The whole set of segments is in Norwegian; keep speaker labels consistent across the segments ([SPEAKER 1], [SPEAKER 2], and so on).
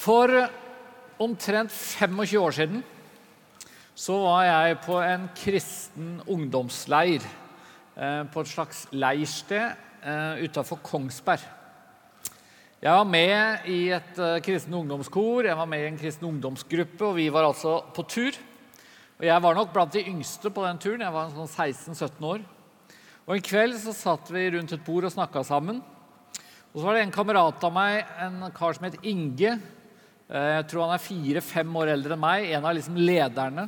[SPEAKER 1] For omtrent 25 år siden så var jeg på en kristen ungdomsleir. eh, På et slags leirsted eh, utafor Kongsberg. Jeg var med i et eh, kristen ungdomskor, jeg var med i en kristen ungdomsgruppe, og vi var altså på tur. Og Jeg var nok blant de yngste på den turen. Jeg var sånn 16-17 år. Og En kveld så satt vi rundt et bord og snakka sammen. Og så var det en kamerat av meg, en kar som het Inge. Eh, Jeg tror han er fire-fem år eldre enn meg. En av liksom lederne.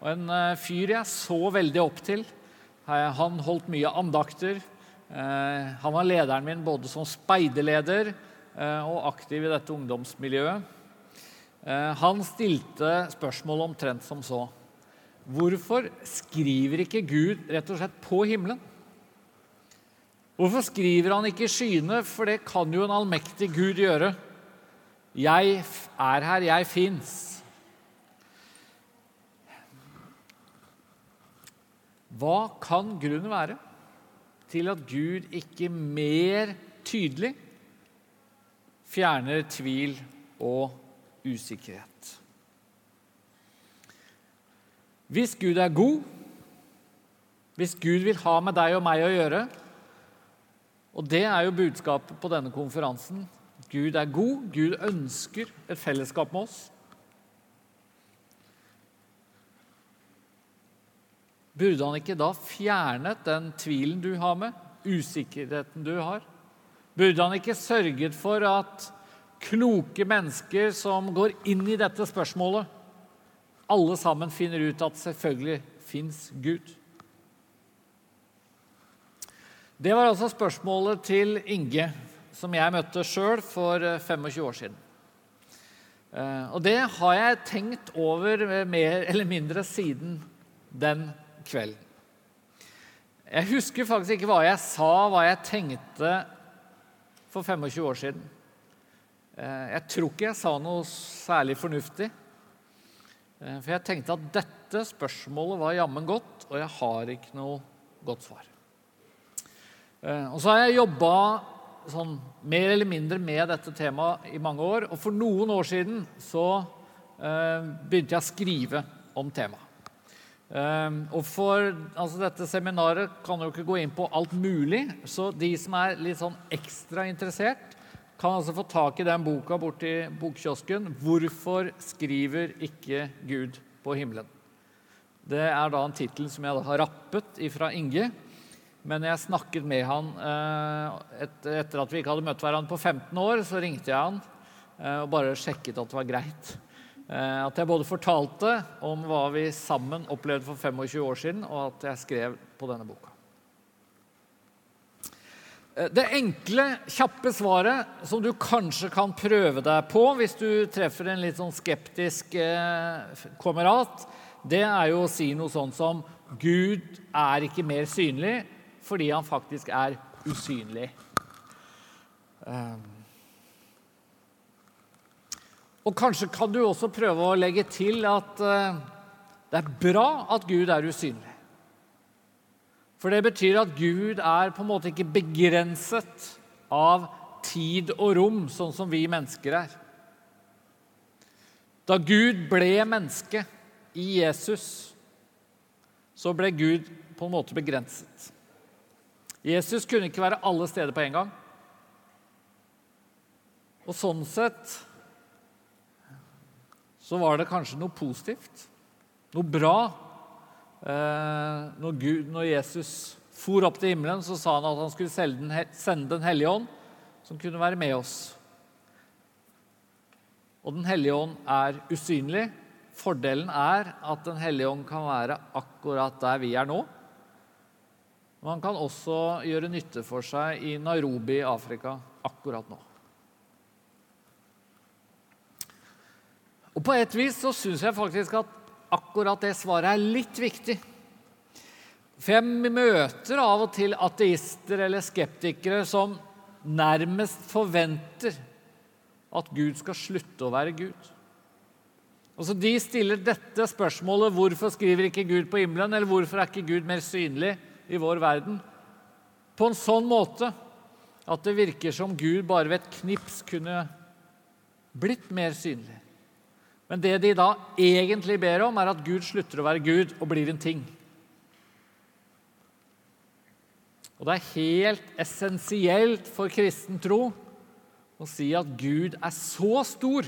[SPEAKER 1] Og en eh, fyr jeg så veldig opp til. Eh, Han holdt mye andakter. Han var lederen min både som speiderleder og aktiv i dette ungdomsmiljøet. Han stilte spørsmålet omtrent som så. Hvorfor skriver ikke Gud rett og slett på himmelen? Hvorfor skriver han ikke i skyene, for det kan jo en allmektig Gud gjøre. Jeg er her, jeg fins. Hva kan grunnen være til at Gud ikke mer tydelig fjerner tvil og usikkerhet? Hvis Gud er god, hvis Gud vil ha med deg og meg å gjøre, og det er jo budskapet på denne konferansen. Gud er god, Gud ønsker et fellesskap med oss. Burde han ikke da fjernet den tvilen du har med, usikkerheten du har? Burde han ikke sørget for at kloke mennesker som går inn i dette spørsmålet, alle sammen finner ut at selvfølgelig fins Gud? Det var altså spørsmålet til Inge, som jeg møtte sjøl for eh, 25 år siden. Eh, Og det har jeg tenkt over eh, mer eller mindre siden den kvelden. Jeg husker faktisk ikke hva jeg sa, hva jeg tenkte for 25 år siden. Eh, Jeg tror ikke jeg sa noe særlig fornuftig. Eh, For jeg tenkte at dette spørsmålet var jammen godt, og jeg har ikke noe godt svar. Eh, Og så har jeg jobba sånn, mer eller mindre med dette temaet i mange år. Og for noen år siden så eh, begynte jeg å skrive om temaet. Eh, og for altså dette seminaret kan jo ikke gå inn på alt mulig, så de som er litt sånn ekstra interessert, kan altså få tak i den boka borti bokkiosken 'Hvorfor skriver ikke Gud på himmelen?' Det er da en tittel som jeg har rappet ifra Inge. Men jeg snakket med han eh, et, etter at vi ikke hadde møtt hverandre på 15 år. Så ringte jeg han eh, og bare sjekket at det var greit. Eh, at jeg både fortalte om hva vi sammen opplevde for 25 år siden, og at jeg skrev på denne boka. Det enkle, kjappe svaret som du kanskje kan prøve deg på hvis du treffer en litt sånn skeptisk kamerat, det er jo å si noe sånt som Gud er ikke mer synlig fordi han faktisk er usynlig. Eh, Og kanskje kan du også prøve å legge til at eh, det er bra at Gud er usynlig. For det betyr at Gud er på en måte ikke begrenset av tid og rom, sånn som vi mennesker er. Da Gud ble menneske i Jesus, så ble Gud på en måte begrenset. Jesus kunne ikke være alle steder på en gang. Og sånn sett så var det kanskje noe positivt, noe bra. Eh, når, Gud, når Jesus for opp til himmelen, så sa han at han skulle sende Den, hellige ånd, som kunne være med oss. Og Den hellige ånd er usynlig. Fordelen er at Den hellige ånd kan være akkurat der vi er nå. Men han kan også gjøre nytte for seg i Nairobi Afrika akkurat nå. Og på et vis så syns jeg faktisk at akkurat det svaret er litt viktig. For jeg møter av og til ateister eller skeptikere som nærmest forventer at Gud skal slutte å være Gud. Altså De stiller dette spørsmålet hvorfor skriver ikke Gud på himmelen, eller hvorfor er ikke Gud mer synlig i vår verden, på en sånn måte at det virker som Gud bare ved et knips kunne blitt mer synlig. Men det de da egentlig ber om, er at Gud slutter å være Gud og blir en ting. Og det er helt essensielt for kristen tro å si at Gud er så stor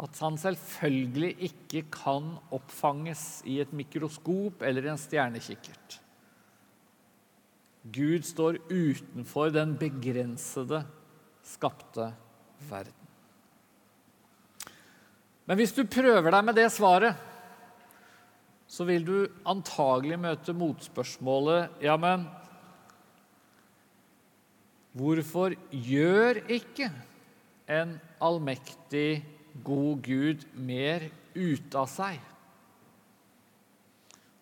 [SPEAKER 1] at han selvfølgelig ikke kan oppfanges i et mikroskop eller en stjernekikkert. Gud står utenfor den begrensede, skapte verden. Men hvis du prøver deg med det svaret, så vil du antagelig møte motspørsmålet Ja, men hvorfor gjør ikke en allmektig, god Gud mer ut av seg?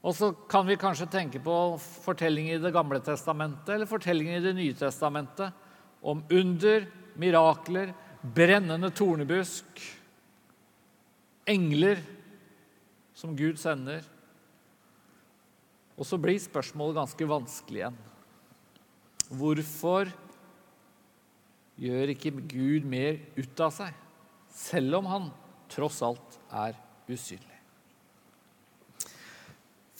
[SPEAKER 1] Og så kan vi kanskje tenke på fortellinger i Det gamle testamentet eller fortellinger i Det nye testamentet om under, mirakler, brennende tornebusk, engler som Gud sender. Og så blir spørsmålet ganske vanskelig igjen. Hvorfor gjør ikke Gud mer ut av seg, selv om han tross alt er usynlig?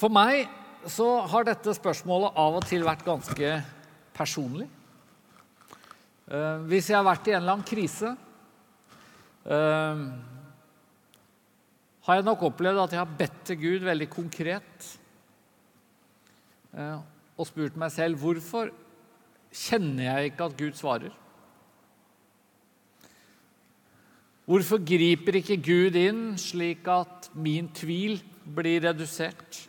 [SPEAKER 1] For meg så har dette spørsmålet av og til vært ganske personlig. Eh, hvis jeg har vært i en eller annen krise, eh, har jeg nok opplevd at jeg har bedt til Gud veldig konkret eh, og spurt meg selv hvorfor kjenner jeg ikke at Gud svarer? Hvorfor griper ikke Gud inn slik at min tvil blir redusert?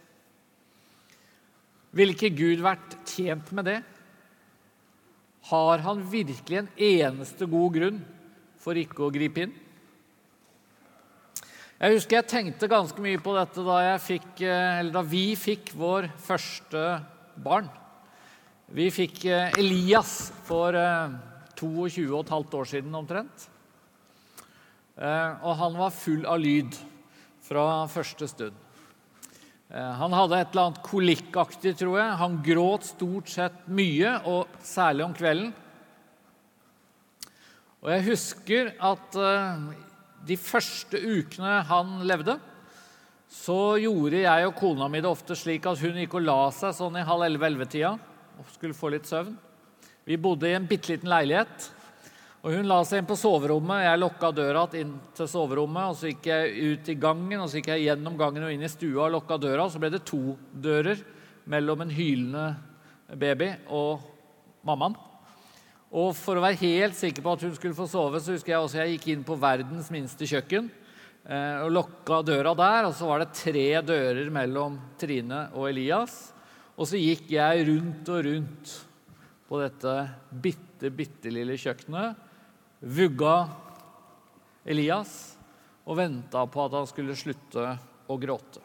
[SPEAKER 1] Ville ikke Gud vært tjent med det? Har han virkelig en eneste god grunn for ikke å gripe inn? Jeg husker jeg tenkte ganske mye på dette da, fikk, eh, da vi fikk vår første barn. Vi fikk eh, Elias for 22 15 år siden omtrent. Eh, og han var full av lyd fra første stund. Eh, han hadde et eller annet kolikkaktig, tror jeg. Han gråt stort sett mye, og særlig om kvelden. Og jeg husker at eh, de første ukene han levde, så gjorde jeg og kona mi det ofte slik at hun gikk og la seg sånn i halv elleve-elleve-tida og skulle få litt søvn. Vi bodde i en bitte liten leilighet. Og Hun la seg inn på soverommet. Jeg lukka døra inn til soverommet. og Så gikk jeg ut i gangen, og så gikk jeg gjennom gangen og inn i stua og lukka døra. og Så ble det to dører mellom en hylende baby og mammaen. Og For å være helt sikker på at hun skulle få sove, så husker jeg også jeg gikk inn på verdens minste kjøkken eh, og lokka døra der. Og så var det tre dører mellom Trine og Elias. Og så gikk jeg rundt og rundt på dette bitte, bitte lille kjøkkenet vugga Elias og venta på at han skulle slutte å gråte.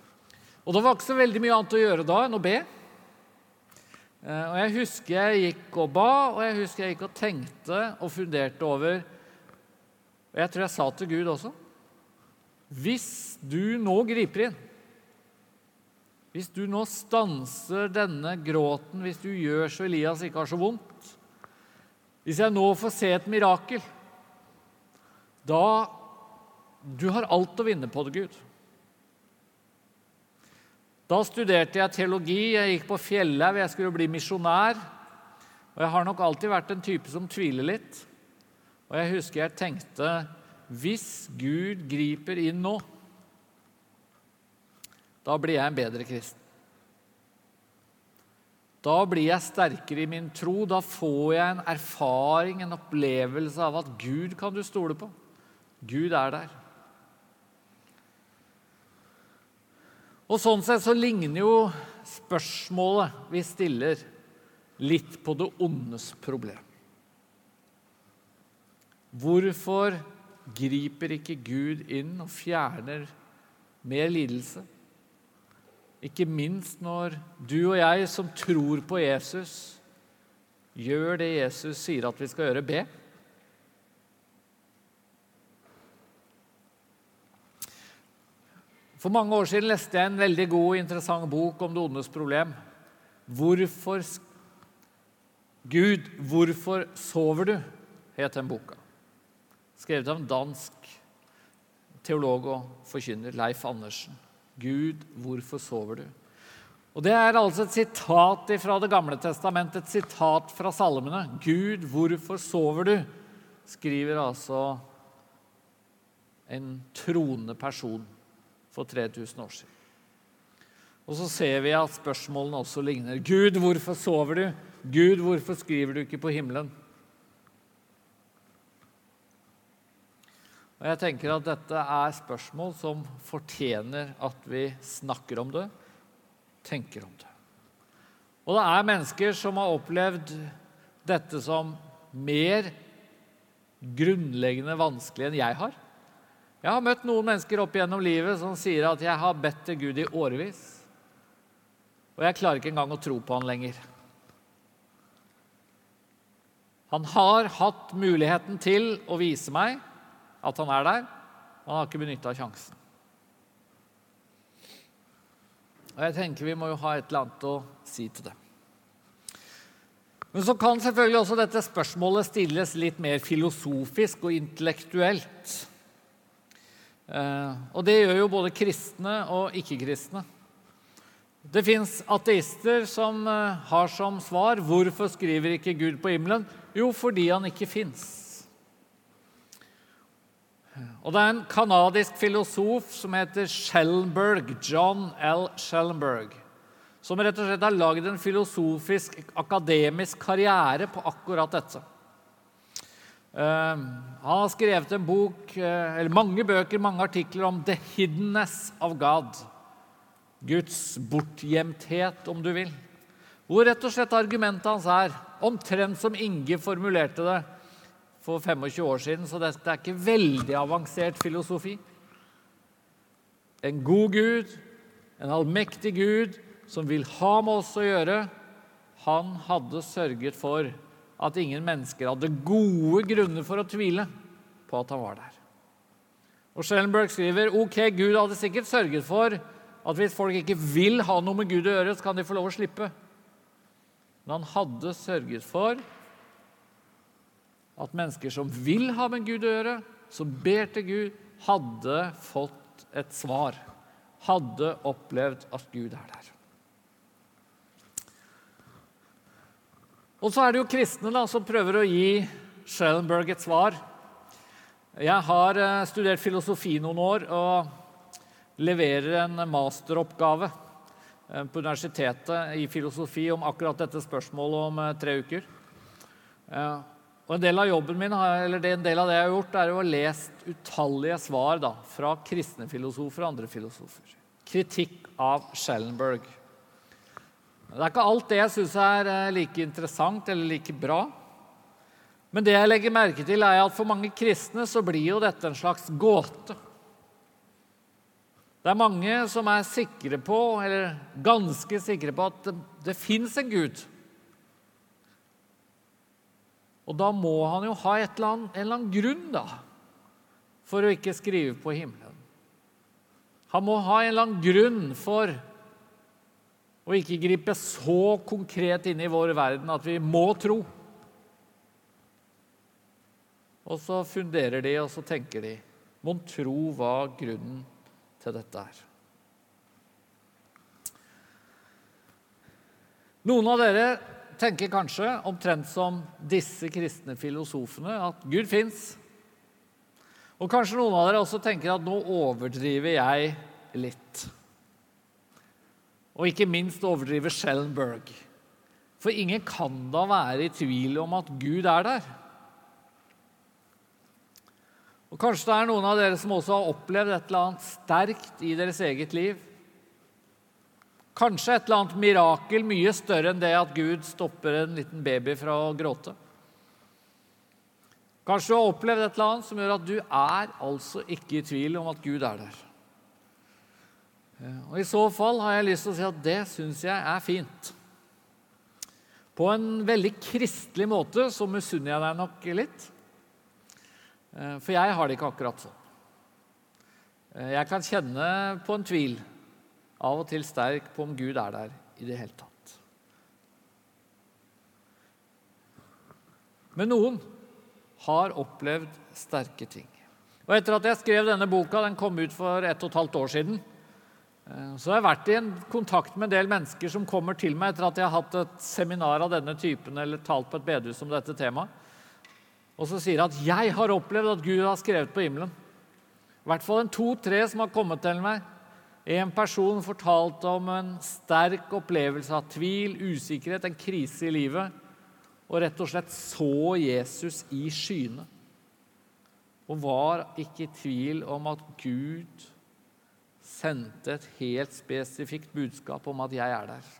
[SPEAKER 1] Og Det var ikke så veldig mye annet å gjøre da enn å be. Eh, og Jeg husker jeg gikk og ba, og jeg husker jeg gikk og tenkte og funderte over Og jeg tror jeg sa til Gud også Hvis du nå griper inn, hvis du nå stanser denne gråten, hvis du gjør så Elias ikke har så vondt Hvis jeg nå får se et mirakel da Du har alt å vinne på det, Gud. Da studerte jeg teologi, jeg gikk på Fjellhaug, jeg skulle bli misjonær. Og jeg har nok alltid vært en type som tviler litt. Og jeg husker jeg tenkte hvis Gud griper inn nå, da blir jeg en bedre kristen. Da blir jeg sterkere i min tro. Da får jeg en erfaring, en opplevelse av at Gud kan du stole på. Gud er der. Og Sånn sett så ligner jo spørsmålet vi stiller, litt på det ondes problem. Hvorfor griper ikke Gud inn og fjerner mer lidelse? Ikke minst når du og jeg som tror på Jesus, gjør det Jesus sier at vi skal gjøre, be. For mange år siden leste jeg en veldig god og interessant bok om det ondes problem. Hvorfor Gud, hvorfor sover du? het den boka. skrevet av en dansk teolog og forkynner, Leif Andersen. Gud, hvorfor sover du? Og Det er altså et sitat fra Det gamle testamentet, et sitat fra salmene. Gud, hvorfor sover du? skriver altså en troende person for 3000 år siden. Og så ser vi at spørsmålene også ligner. Gud, hvorfor sover du? Gud, hvorfor skriver du ikke på himmelen? Og jeg tenker at Dette er spørsmål som fortjener at vi snakker om det, tenker om det. Og det er mennesker som har opplevd dette som mer grunnleggende vanskelig enn jeg har. Jeg har møtt noen mennesker opp gjennom livet som sier at 'jeg har bedt til Gud i årevis', og jeg klarer ikke engang å tro på han lenger. Han har hatt muligheten til å vise meg at han er der, og han har ikke benytta sjansen. Og jeg tenker Vi må jo ha et eller annet å si til det. Men så kan selvfølgelig også dette spørsmålet stilles litt mer filosofisk og intellektuelt. Eh, og det gjør jo både kristne og ikke-kristne. Det fins ateister som eh, har som svar 'Hvorfor skriver ikke Gud på himmelen?' Jo, fordi han ikke fins. Og Det er en canadisk filosof som heter Schellenberg, John L. Schellenberg, som rett og slett har lagd en filosofisk, akademisk karriere på akkurat dette. Ehm, han har skrevet en bok, eh, eller mange bøker, mange artikler om 'The hiddenness of God'. Guds bortgjemthet, om du vil. Hvor rett og slett argumentet hans er, omtrent som Inge formulerte det for 25 år siden, så dette er ikke veldig avansert filosofi. En god Gud, en allmektig Gud, som vil ha med oss å gjøre, han hadde sørget for at ingen mennesker hadde gode grunner for å tvile på at han var der. Og Schellenberg skriver ok, Gud hadde sikkert sørget for at hvis folk ikke vil ha noe med Gud å gjøre, så kan de få lov å slippe. Men han hadde sørget for at mennesker som vil ha med Gud å gjøre, som ber til Gud, hadde fått et svar. Hadde opplevd at Gud er der. Og så er det jo kristne da, som prøver å gi Schellenberg et svar. Jeg har eh, studert filosofi noen år og leverer en masteroppgave eh, på universitetet i filosofi om akkurat dette spørsmålet om eh, tre uker. Og En del av jobben min, eller en del av det jeg har gjort, er å ha lest utallige svar da, fra kristne filosofer og andre filosofer. Kritikk av Schellenberg. Det er ikke alt det jeg syns er eh, like interessant eller like bra. Men det jeg legger merke til, er at for mange kristne så blir jo dette en slags gåte. Det er mange som er sikre på, eller ganske sikre på, at det, det fins en Gud. Og da må han jo ha eller annet, en eller annen grunn da, for å ikke skrive på himmelen. Han må ha en eller annen grunn for å ikke gripe så konkret inn i vår verden at vi må tro. Og så funderer de, og så tenker de Mon tro hva grunnen til dette er. Noen av dere tenker kanskje, omtrent som disse kristne filosofene, at Gud fins. Og kanskje noen av dere også tenker at nå overdriver jeg litt. Og ikke minst overdriver Schellenberg. For ingen kan da være i tvil om at Gud er der. Og Kanskje det er noen av dere som også har opplevd et eller annet sterkt i deres eget liv. Kanskje et eller annet mirakel mye større enn det at Gud stopper en liten baby fra å gråte. Kanskje du har opplevd et eller annet som gjør at du er altså ikke i tvil om at Gud er der. Og I så fall har jeg lyst til å si at det syns jeg er fint. På en veldig kristelig måte så misunner jeg deg nok litt. Eh, for jeg har det ikke akkurat sånn. Eh, jeg kan kjenne på en tvil av og til sterk på om Gud er der i det hele tatt. Men noen har opplevd sterke ting. Og Etter at jeg skrev denne boka, den kom ut for ett og et halvt år siden, eh, så har jeg vært i en kontakt med en del mennesker som kommer til meg etter at jeg har hatt et seminar av denne typen eller talt på et bedehus om dette temaet, og så sier at 'jeg har opplevd at Gud har skrevet på himmelen'. I hvert fall en to-tre som har kommet til meg. En person fortalte om en sterk opplevelse av tvil, usikkerhet, en krise i livet, og rett og slett så Jesus i skyene og var ikke i tvil om at Gud sendte et helt spesifikt budskap om at 'jeg er der'.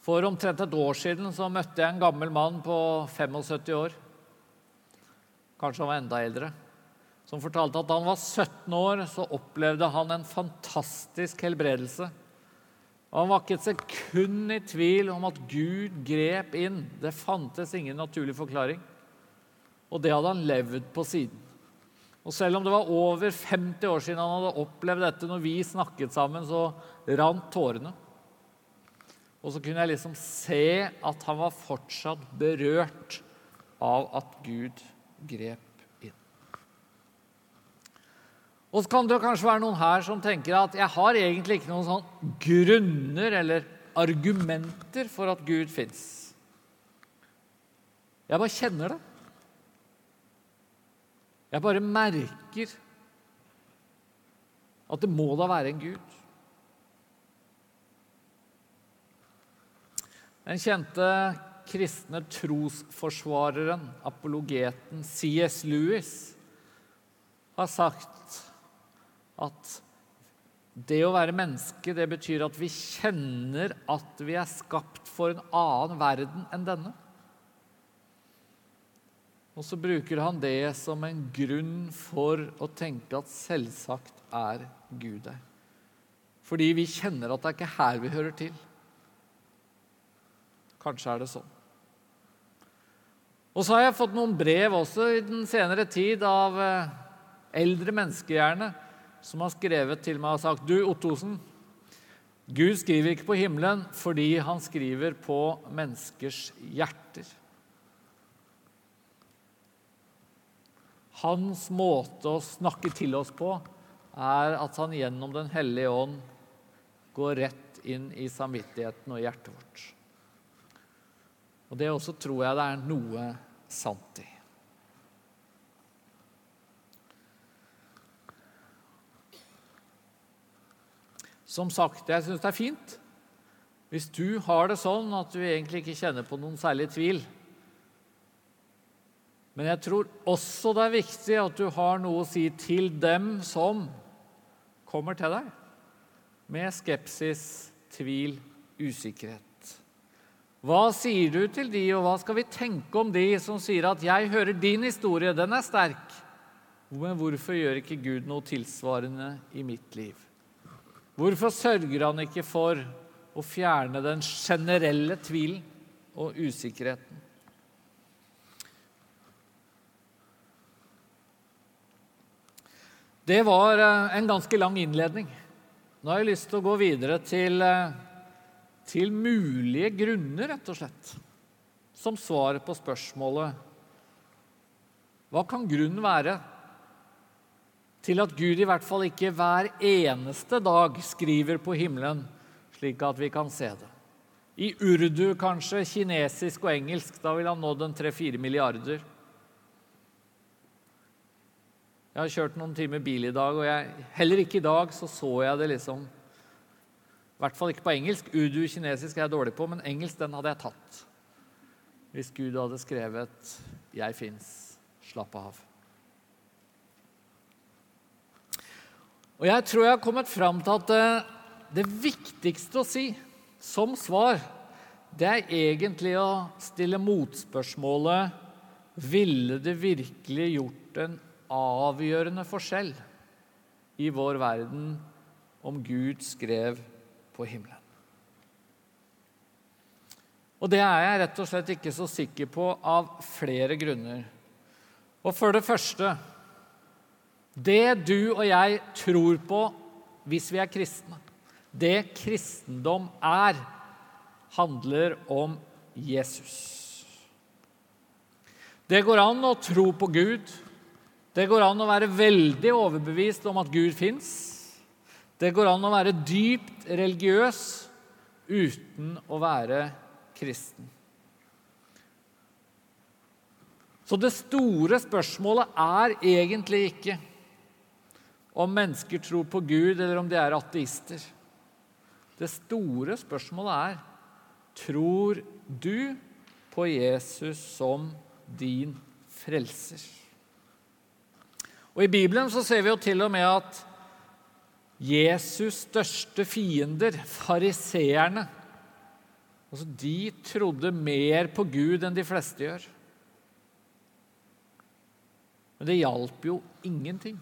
[SPEAKER 1] For omtrent et år siden så møtte jeg en gammel mann på 75 år. Kanskje han var enda eldre. Som fortalte at da han var 17 år, så opplevde han en fantastisk helbredelse og Han var ikke et sekund i tvil om at Gud grep inn. Det fantes ingen naturlig forklaring. Og det hadde han levd på siden. Og Selv om det var over 50 år siden han hadde opplevd dette, når vi snakket sammen, så rant tårene. Og så kunne jeg liksom se at han var fortsatt berørt av at Gud grep inn. og så kan det kanskje være noen her som tenker at jeg har egentlig ikke noen sånn grunner eller argumenter for at Gud fins. Jeg bare kjenner det. Jeg bare merker at det må da være en Gud. Den kjente kristne trosforsvareren, apologeten C.S. Lewis, har sagt at det å være menneske det betyr at vi kjenner at vi er skapt for en annen verden enn denne. Og så bruker han det som en grunn for å tenke at selvsagt er Gud der. Fordi vi kjenner at det er ikke her vi hører til. Kanskje er det sånn. Og så har jeg fått noen brev også i den senere tid av eh, eldre mennesker gjerne, som har skrevet til meg og sagt Du, Ottosen, Gud skriver ikke på himmelen fordi han skriver på menneskers hjerter. Hans måte å snakke til oss på er at han gjennom Den hellige ånd går rett inn i samvittigheten og hjertet vårt. Og Det også tror jeg det er noe sant i. Som sagt, jeg syns det er fint hvis du har det sånn at du egentlig ikke kjenner på noen særlig tvil. Men jeg tror også det er viktig at du har noe å si til dem som kommer til deg med skepsis, tvil, usikkerhet. Hva sier du til de, og hva skal vi tenke om de som sier at 'jeg hører din historie, den er sterk', men hvorfor gjør ikke Gud noe tilsvarende i mitt liv? Hvorfor sørger han ikke for å fjerne den generelle tvilen og usikkerheten? Det var eh, en ganske lang innledning. Nå har jeg lyst til å gå videre til, eh, til mulige grunner, rett og slett, som svar på spørsmålet Hva kan grunnen være til at Gud i hvert fall ikke hver eneste dag skriver på himmelen, slik at vi kan se det. I urdu kanskje, kinesisk og engelsk. Da vil han nådd en tre-fire milliarder. Jeg har kjørt noen timer bil i dag, og jeg, heller ikke i dag så, så jeg det liksom I hvert fall ikke på engelsk. Udu kinesisk er jeg dårlig på, men engelsk den hadde jeg tatt. Hvis Gud hadde skrevet 'Jeg fins, slapp av'. Og jeg tror jeg har kommet fram til at det, eh, det viktigste å si som svar, det er egentlig å stille motspørsmålet Ville det virkelig gjort en avgjørende forskjell i vår verden om Gud skrev på himmelen? Og det er jeg rett og slett ikke så sikker på av flere grunner. Og for det første det du og jeg tror på hvis vi er kristne, det kristendom er, handler om Jesus. Det går an å tro på Gud. Det går an å være veldig overbevist om at Gud fins. Det går an å være dypt religiøs uten å være kristen. Så det store spørsmålet er egentlig ikke om mennesker tror på Gud, eller om de er ateister. Det store spørsmålet er tror du på Jesus som din frelser. Og I Bibelen så ser vi jo til og med at Jesus' største fiender, fariseerne, altså de trodde mer på Gud enn de fleste gjør. Men det hjalp jo ingenting.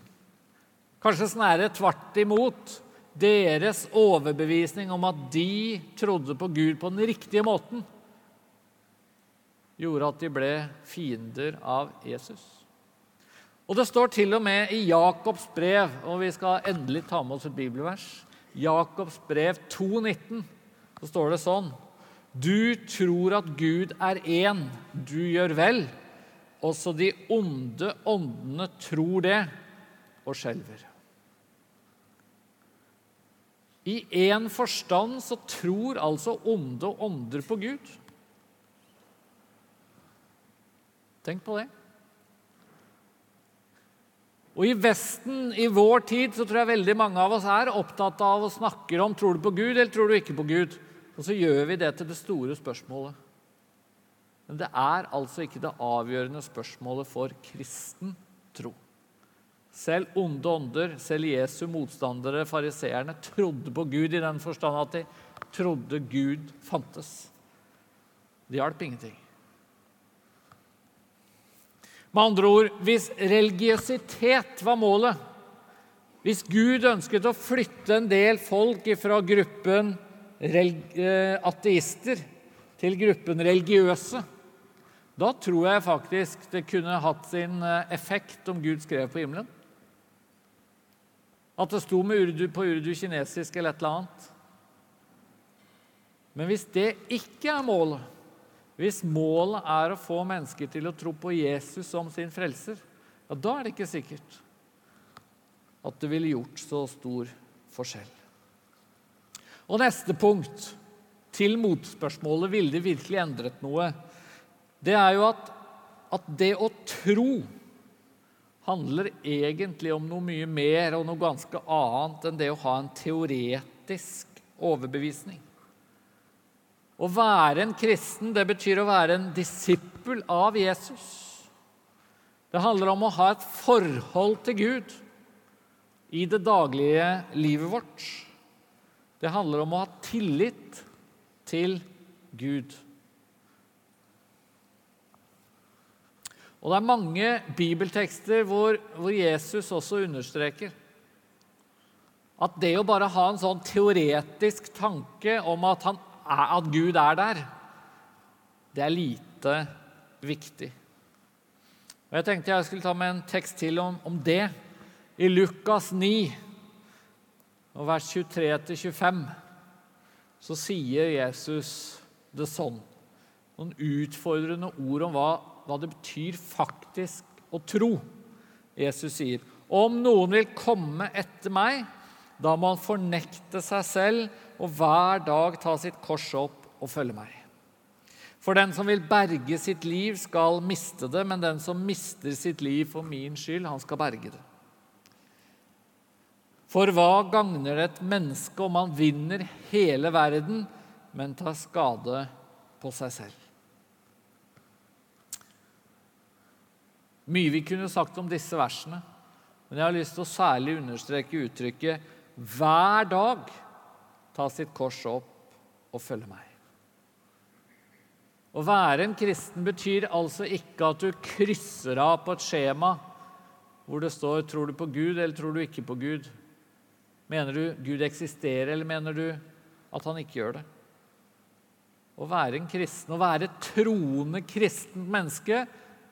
[SPEAKER 1] Kanskje snarere tvert imot. Deres overbevisning om at de trodde på Gud på den riktige måten, gjorde at de ble fiender av Jesus. Og Det står til og med i Jakobs brev, og vi skal endelig ta med oss et bibelvers. Jakobs brev 2,19. Så står det sånn Du tror at Gud er én. Du gjør vel. Også de onde åndene tror det og skjelver. I én forstand så tror altså onde ånder på Gud. Tenk på det. Og I Vesten i vår tid så tror jeg veldig mange av oss er opptatt av å snakke om tror du på Gud eller tror du ikke på Gud. Og så gjør vi det til det store spørsmålet. Men det er altså ikke det avgjørende spørsmålet for kristen tro. Selv onde ånder, selv Jesu motstandere, fariseerne, trodde på Gud i den forstand at de trodde Gud fantes. Det hjalp ingenting. Med andre ord, hvis religiøsitet var målet, hvis Gud ønsket å flytte en del folk fra gruppen eh, ateister til gruppen religiøse, da tror jeg faktisk det kunne hatt sin eh, effekt om Gud skrev på himmelen. At det sto urdu, på urdu, kinesisk eller et eller annet. Men hvis det ikke er målet, hvis målet er å få mennesker til å tro på Jesus som sin frelser, ja, da er det ikke sikkert at det ville gjort så stor forskjell. Og neste punkt, til motspørsmålet ville det virkelig endret noe, det er jo at, at det å tro handler egentlig om noe mye mer og noe ganske annet enn det å ha en teoretisk overbevisning. Å være en kristen det betyr å være en disippel av Jesus. Det handler om å ha et forhold til Gud i det daglige livet vårt. Det handler om å ha tillit til Gud. Og Det er mange bibeltekster hvor, hvor Jesus også understreker at det å bare ha en sånn teoretisk tanke om at han at Gud er der, det er lite viktig. Og Jeg tenkte jeg skulle ta med en tekst til om, om det. I Lukas 9, vers 23-25, så sier Jesus det sånn. Noen utfordrende ord om hva, hva det betyr faktisk å tro. Jesus sier, 'Om noen vil komme etter meg, da må han fornekte seg selv og hver dag ta sitt kors opp og følge meg. For den som vil berge sitt liv, skal miste det, men den som mister sitt liv for min skyld, han skal berge det. For hva gagner det et menneske om han vinner hele verden, men tar skade på seg selv? Mye vi kunne sagt om disse versene, men jeg har lyst til å særlig understreke uttrykket 'hver dag' ta sitt kors opp og følge meg. Å være en kristen betyr altså ikke at du krysser av på et skjema hvor det står 'Tror du på Gud, eller tror du ikke på Gud?' Mener du Gud eksisterer, eller mener du at han ikke gjør det? Å være en kristen, å være et troende kristent menneske,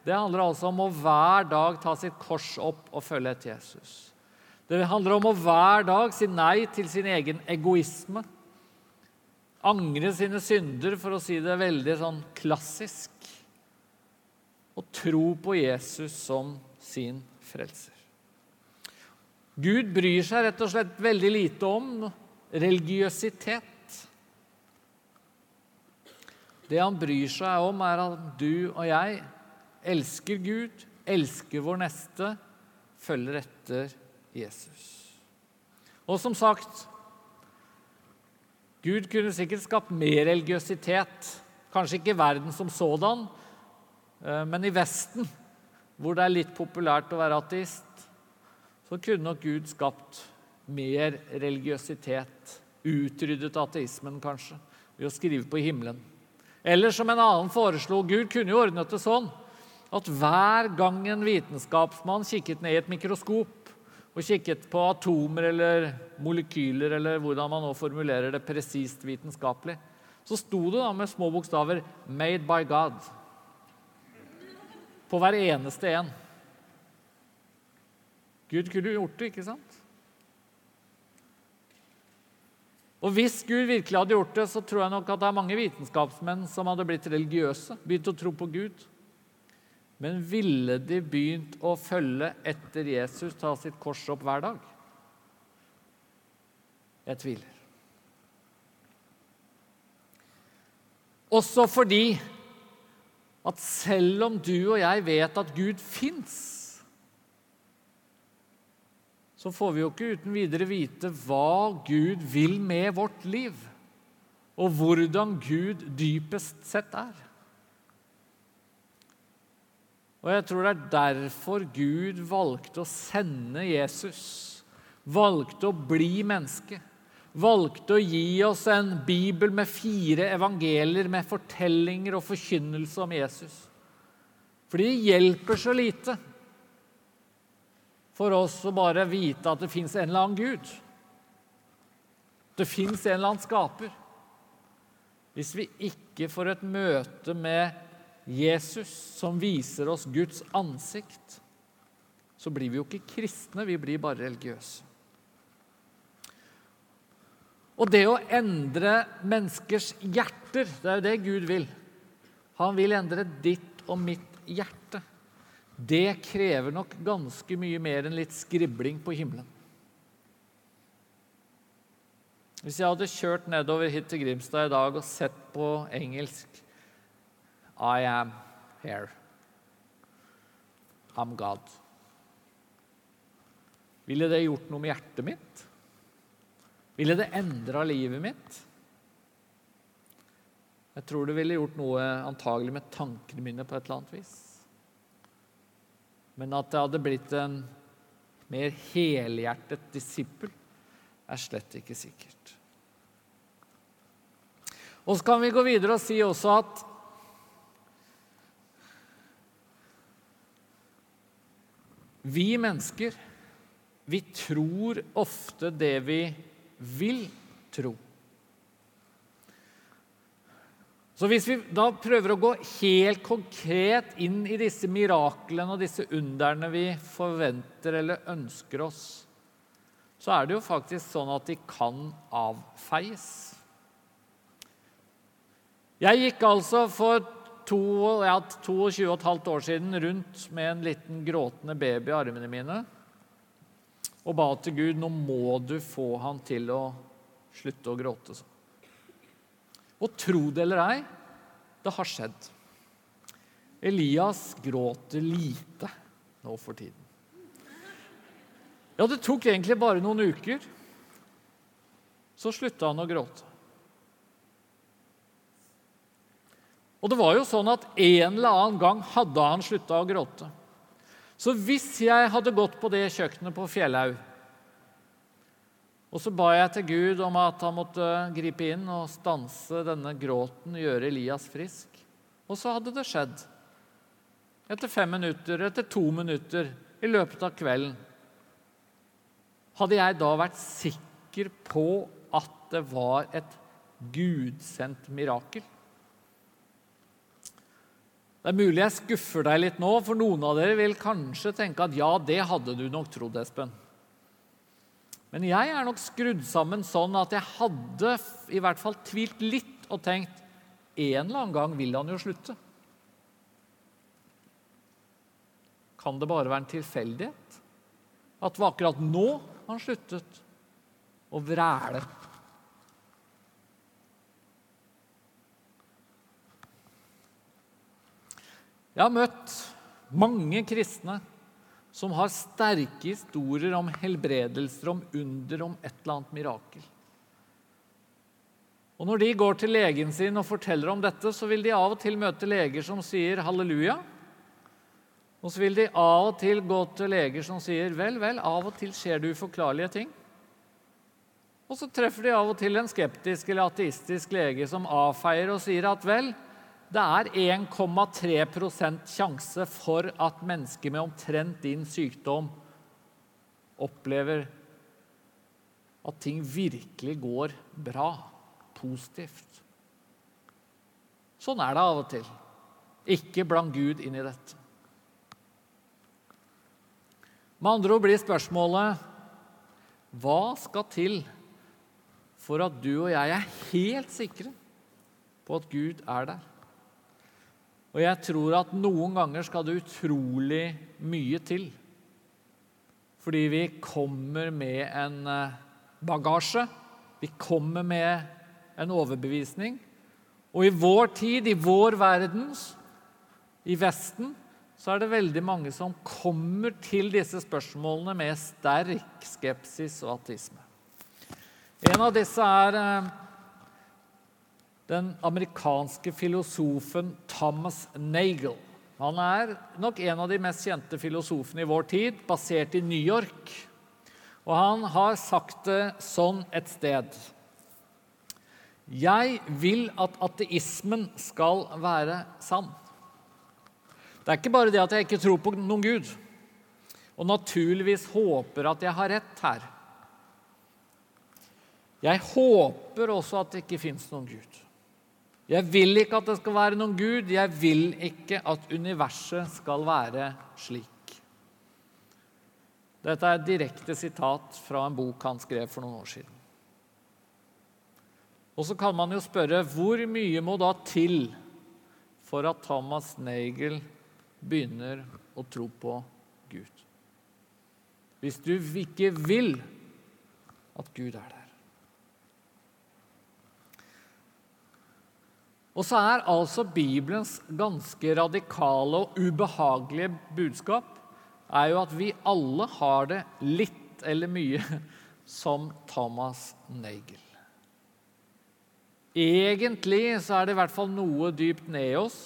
[SPEAKER 1] det handler altså om å hver dag ta sitt kors opp og følge etter Jesus. Det handler om å hver dag si nei til sin egen egoisme. Angre sine synder, for å si det veldig sånn klassisk. Og tro på Jesus som sin frelser. Gud bryr seg rett og slett veldig lite om religiøsitet. Det han bryr seg om, er at du og jeg elsker Gud, elsker vår neste, følger etter Jesus. Og som sagt Gud kunne sikkert skapt mer religiøsitet. Kanskje ikke i verden som sådan, eh, men i Vesten, hvor det er litt populært å være ateist, så kunne nok Gud skapt mer religiøsitet. Utryddet ateismen, kanskje, ved å skrive på himmelen. Eller som en annen foreslo, Gud kunne jo ordnet det sånn at hver gang en vitenskapsmann kikket ned i et mikroskop og kikket på atomer eller molekyler, eller hvordan man nå formulerer det presist vitenskapelig, så sto det da med små bokstaver 'Made by God' på hver eneste en. Gud kunne gjort det, ikke sant? Og Hvis Gud virkelig hadde gjort det, så tror jeg nok at det er mange vitenskapsmenn som hadde blitt religiøse, begynt å tro på Gud. Men ville de begynt å følge etter Jesus, ta sitt kors opp hver dag? Jeg tviler. Også fordi at selv om du og jeg vet at Gud fins, så får vi jo ikke uten videre vite hva Gud vil med vårt liv, og hvordan Gud dypest sett er. Og jeg tror det er derfor Gud valgte å sende Jesus. Valgte å bli menneske. Valgte å gi oss en bibel med fire evangelier med fortellinger og forkynnelse om Jesus. Fordi det hjelper så lite for oss å bare vite at det fins en eller annen Gud. Det fins en eller annen skaper. Hvis vi ikke får et møte med Jesus som viser oss Guds ansikt, så blir vi jo ikke kristne, vi blir bare religiøse. Og det å endre menneskers hjerter, det er jo det Gud vil. Han vil endre ditt og mitt hjerte. Det krever nok ganske mye mer enn litt skribling på himmelen. Hvis jeg hadde kjørt nedover hit til Grimstad i dag og sett på engelsk i am here. I'm God. Ville det gjort noe med hjertet mitt? Ville det endra livet mitt? Jeg tror det ville gjort noe antagelig med tankene mine på et eller annet vis. Men at det hadde blitt en mer helhjertet disippel, er slett ikke sikkert. Og så kan vi gå videre og si også at Vi mennesker, vi tror ofte det vi vil tro. Så hvis vi da prøver å gå helt konkret inn i disse miraklene og disse underne vi forventer eller ønsker oss, så er det jo faktisk sånn at de kan avfeies. Jeg gikk altså for to, ja, 22 15 år siden rundt med en liten gråtende baby i armene mine og ba til Gud nå må du få han til å slutte å gråte. Og tro det eller ei, det har skjedd. Elias gråter lite nå for tiden. Ja, det tok egentlig bare noen uker. Så slutta han å gråte. Og det var jo sånn at en eller annen gang hadde han slutta å gråte. Så hvis jeg hadde gått på det kjøkkenet på Fjellhaug, og så ba jeg til Gud om at han måtte gripe inn og stanse denne gråten, gjøre Elias frisk, og så hadde det skjedd. Etter fem minutter, etter to minutter, i løpet av kvelden. Hadde jeg da vært sikker på at det var et gudsendt mirakel? Det er mulig jeg skuffer deg litt nå, for noen av dere vil kanskje tenke at ja, det hadde du nok trodd, Espen. Men jeg er nok skrudd sammen sånn at jeg hadde i hvert fall tvilt litt og tenkt en eller annen gang vil han jo slutte. Kan det bare være en tilfeldighet? At det var akkurat nå han sluttet å vræle? Jeg har møtt mange kristne som har sterke historier om helbredelser, om under, om et eller annet mirakel. Og Når de går til legen sin og forteller om dette, så vil de av og til møte leger som sier halleluja. Og så vil de av og til gå til leger som sier vel, vel, av og til skjer det uforklarlige ting. Og så treffer de av og til en skeptisk eller ateistisk lege som avfeier og sier at vel, det er 1,3% sjanse for at mennesker med omtrent din sykdom opplever at ting virkelig går bra, positivt. Sånn er det av og til. Ikke bland Gud inn i dette. Med andre ord blir spørsmålet hva skal til for at du og jeg er helt sikre på at Gud er der? Og jeg tror at noen ganger skal det utrolig mye til. Fordi vi kommer med en eh, bagasje. Vi kommer med en overbevisning. Og i vår tid, i vår verden, i Vesten, så er det veldig mange som kommer til disse spørsmålene med sterk skepsis og ateisme. En av disse er eh, den amerikanske filosofen Thomas Nagel. Han er nok en av de mest kjente filosofene i vår tid, basert i New York. Og han har sagt det sånn et sted. Jeg vil at ateismen skal være sann. Det er ikke bare det at jeg ikke tror på noen Gud, og naturligvis håper at jeg har rett her. Jeg håper også at det ikke fins noen Gud. Jeg vil ikke at det skal være noen Gud. Jeg vil ikke at universet skal være slik. Dette er et direkte sitat fra en bok han skrev for noen år siden. Og så kan man jo spørre hvor mye må da til for at Thomas Nagel begynner å tro på Gud? Hvis du ikke vil at Gud er der. Og så er altså Bibelens ganske radikale og ubehagelige budskap er jo at vi alle har det litt eller mye som Thomas Nagel. Egentlig så er det i hvert fall noe dypt ned i oss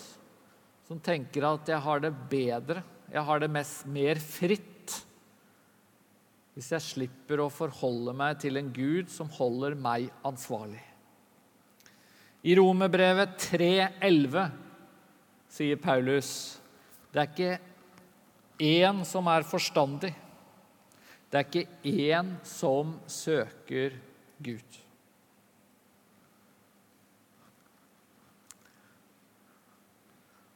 [SPEAKER 1] som tenker at jeg har det bedre, jeg har det mest, mer fritt hvis jeg slipper å forholde meg til en Gud som holder meg ansvarlig. I Romerbrevet 3,11 sier Paulus det er ikke én som er forstandig. Det er ikke én som søker Gud.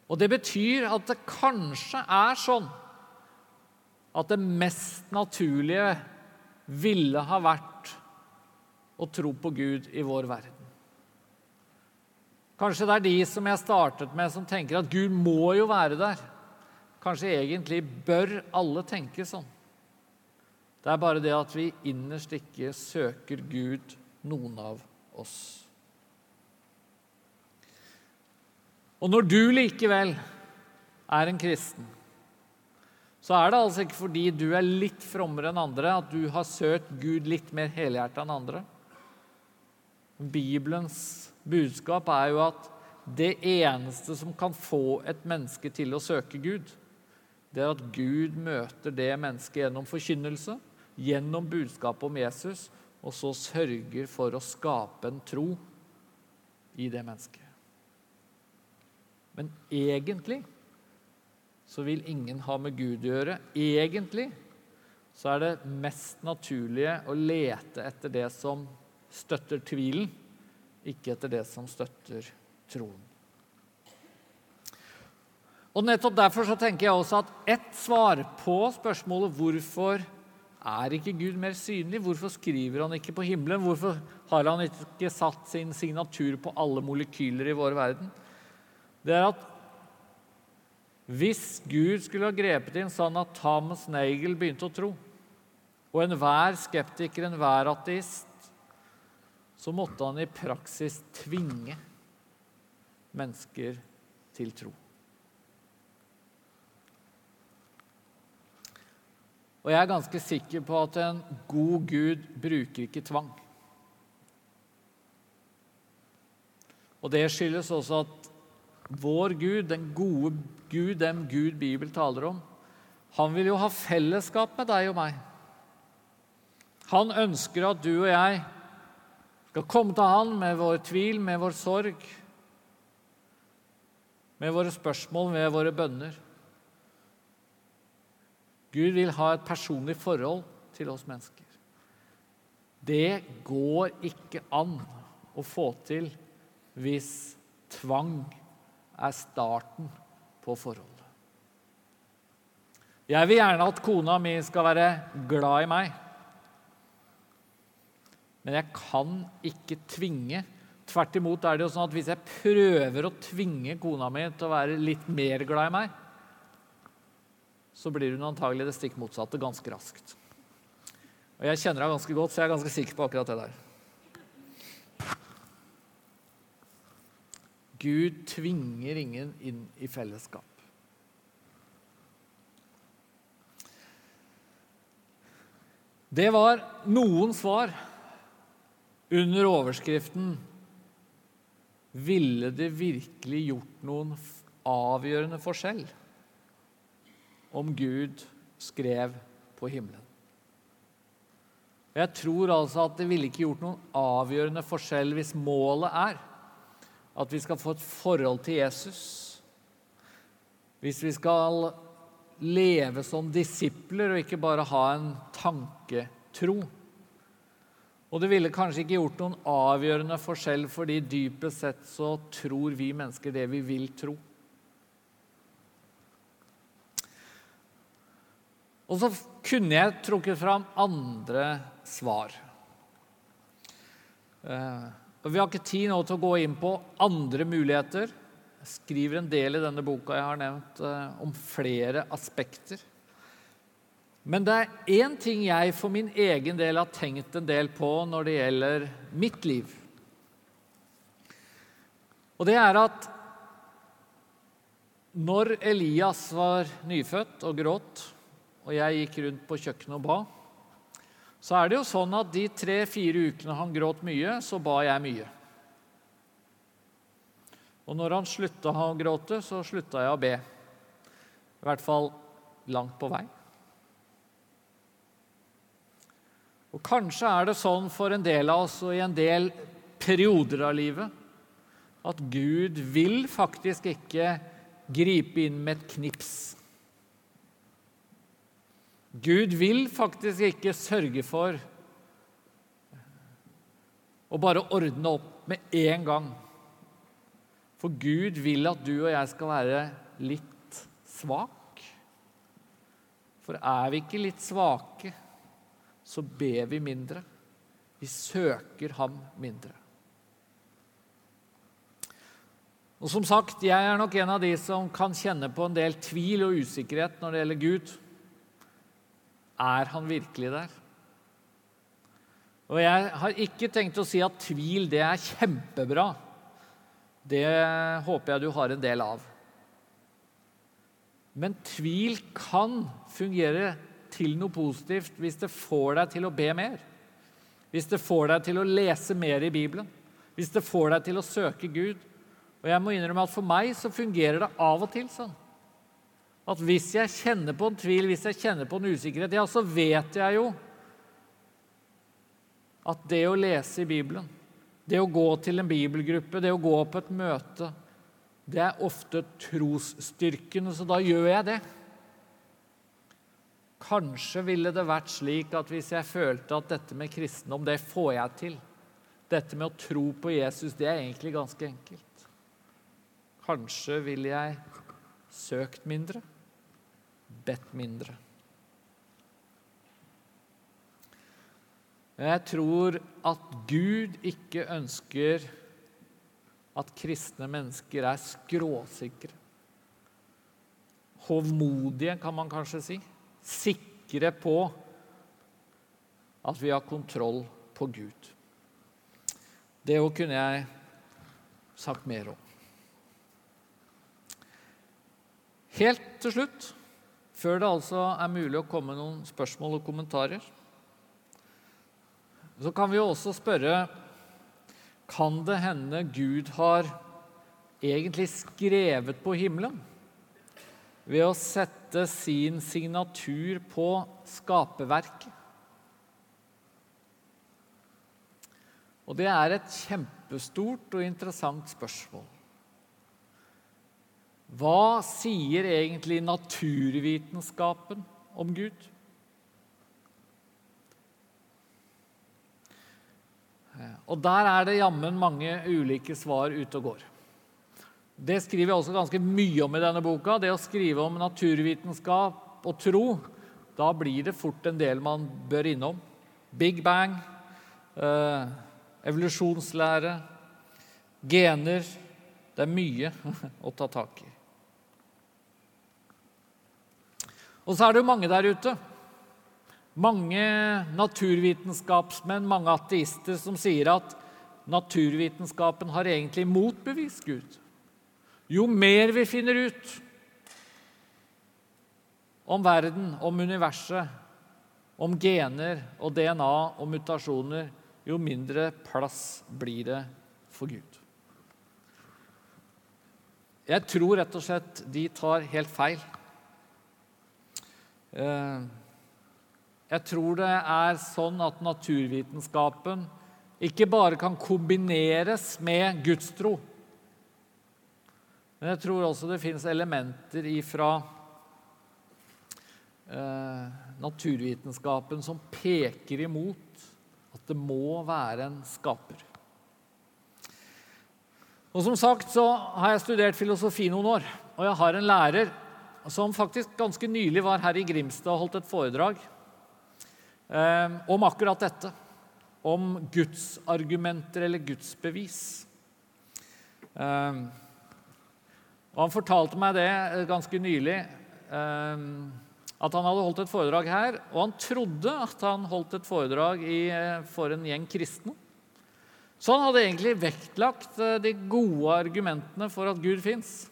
[SPEAKER 1] Og Det betyr at det kanskje er sånn at det mest naturlige ville ha vært å tro på Gud i vår verden. Kanskje det er de som jeg startet med, som tenker at Gud må jo være der. Kanskje egentlig bør alle tenke sånn. Det er bare det at vi innerst ikke søker Gud, noen av oss. Og når du likevel er en kristen, så er det altså ikke fordi du er litt frommere enn andre, at du har søkt Gud litt mer helhjertet enn andre. Bibelens budskap er jo at det eneste som kan få et menneske til å søke Gud, det er at Gud møter det mennesket gjennom forkynnelse, gjennom budskapet om Jesus, og så sørger for å skape en tro i det mennesket. Men egentlig så vil ingen ha med Gud å gjøre. Egentlig så er det mest naturlige å lete etter det som støtter tvilen ikke etter det som støtter troen. Og Nettopp derfor så tenker jeg også at ett svar på spørsmålet hvorfor er ikke Gud mer synlig, hvorfor skriver han ikke på himmelen, hvorfor har han ikke satt sin signatur på alle molekyler i vår verden, det er at Hvis Gud skulle ha grepet inn sånn at Thomas Nagel begynte å tro, og enhver skeptiker, enhver ateist, så måtte han i praksis tvinge mennesker til tro. Og jeg er ganske sikker på at en god Gud bruker ikke tvang. Og det skyldes også at vår Gud, den gode Gud, den Gud Bibelen taler om, han vil jo ha fellesskap med deg og meg. Han ønsker at du og jeg skal komme til han med vår tvil, med vår sorg, med våre spørsmål, med våre bønner. Gud vil ha et personlig forhold til oss mennesker. Det går ikke an å få til hvis tvang er starten på forholdet. Jeg vil gjerne at kona mi skal være glad i meg. Men jeg kan ikke tvinge. Tvert imot er det jo sånn at hvis jeg prøver å tvinge kona mi til å være litt mer glad i meg, så blir hun antagelig det stikk motsatte ganske raskt. Og Jeg kjenner henne ganske godt, så jeg er ganske sikker på akkurat det der. Gud tvinger ingen inn i fellesskap. Det var noen svar under overskriften 'Ville det virkelig gjort noen avgjørende forskjell' om Gud skrev på himmelen? Jeg tror altså at det ville ikke gjort noen avgjørende forskjell hvis målet er at vi skal få et forhold til Jesus. Hvis vi skal leve som disipler og ikke bare ha en tanketro. Og det ville kanskje ikke gjort noen avgjørende forskjell, fordi dypest sett så tror vi mennesker det vi vil tro. Og så kunne jeg trukket fram andre svar. Eh, vi har ikke tid nå til å gå inn på andre muligheter. Jeg skriver en del i denne boka jeg har nevnt, eh, om flere aspekter. Men det er én ting jeg for min egen del har tenkt en del på når det gjelder mitt liv. Og det er at når Elias var nyfødt og gråt, og jeg gikk rundt på kjøkkenet og ba, så er det jo sånn at de tre-fire ukene han gråt mye, så ba jeg mye. Og når han slutta å gråte, så slutta jeg å be. I hvert fall langt på vei. Og kanskje er det sånn for en del av oss og i en del perioder av livet at Gud vil faktisk ikke gripe inn med et knips. Gud vil faktisk ikke sørge for å bare ordne opp med en gang. For Gud vil at du og jeg skal være litt svak. For er vi ikke litt svake, så ber vi mindre. Vi søker ham mindre. Og som sagt, Jeg er nok en av de som kan kjenne på en del tvil og usikkerhet når det gjelder Gud. Er han virkelig der? Og jeg har ikke tenkt å si at tvil det er kjempebra. Det håper jeg du har en del av. Men tvil kan fungere til noe positivt hvis det får deg til å be mer. Hvis det får deg til å lese mer i Bibelen. Hvis det får deg til å søke Gud. Og jeg må innrømme at For meg så fungerer det av og til sånn at hvis jeg kjenner på en tvil, hvis jeg kjenner på en usikkerhet, ja, så vet jeg jo at det å lese i Bibelen, det å gå til en bibelgruppe, det å gå på et møte, det er ofte trosstyrkende, så da gjør jeg det. Kanskje ville det vært slik at hvis jeg følte at dette med kristendom, det får jeg til. Dette med å tro på Jesus, det er egentlig ganske enkelt. Kanskje ville jeg søkt mindre bedt mindre. Jeg tror at Gud ikke ønsker at kristne mennesker er skråsikre. hovmodige, kan man kanskje si. Sikre på at vi har kontroll på Gud. Det òg kunne jeg sagt mer om. Helt til slutt, før det altså er mulig å komme noen spørsmål og kommentarer, så kan vi jo også spørre Kan det hende Gud har egentlig skrevet på himmelen ved å sette sin signatur på skaperverket? Og det er et kjempestort og interessant spørsmål. Hva sier egentlig naturvitenskapen om Gud? Og der er det jammen mange ulike svar ute og går. Det skriver jeg også ganske mye om i denne boka. Det å skrive om naturvitenskap og tro, da blir det fort en del man bør innom. Big Bang, eh, evolusjonslære, gener Det er mye å ta tak i. Og så er det jo mange der ute mange naturvitenskapsmenn, mange ateister, som sier at naturvitenskapen har egentlig motbevist Gud. Jo mer vi finner ut om verden, om universet, om gener og DNA og mutasjoner, jo mindre plass blir det for Gud. Jeg tror rett og slett de tar helt feil. Eh, jeg tror det er sånn at naturvitenskapen ikke bare kan kombineres med gudstro. Men jeg tror også det finnes elementer ifra eh, naturvitenskapen som peker imot at det må være en skaper. Og Som sagt så har jeg studert filosofi noen år, og jeg har en lærer som faktisk ganske nylig var her i Grimstad og holdt et foredrag eh, om akkurat dette. Om gudsargumenter eller gudsbevis. Eh, og han fortalte meg det eh, ganske nylig. Eh, at han hadde holdt et foredrag her, og han trodde at han holdt et foredrag eh, for en gjeng kristne. Så han hadde egentlig vektlagt de gode argumentene for at Gud fins.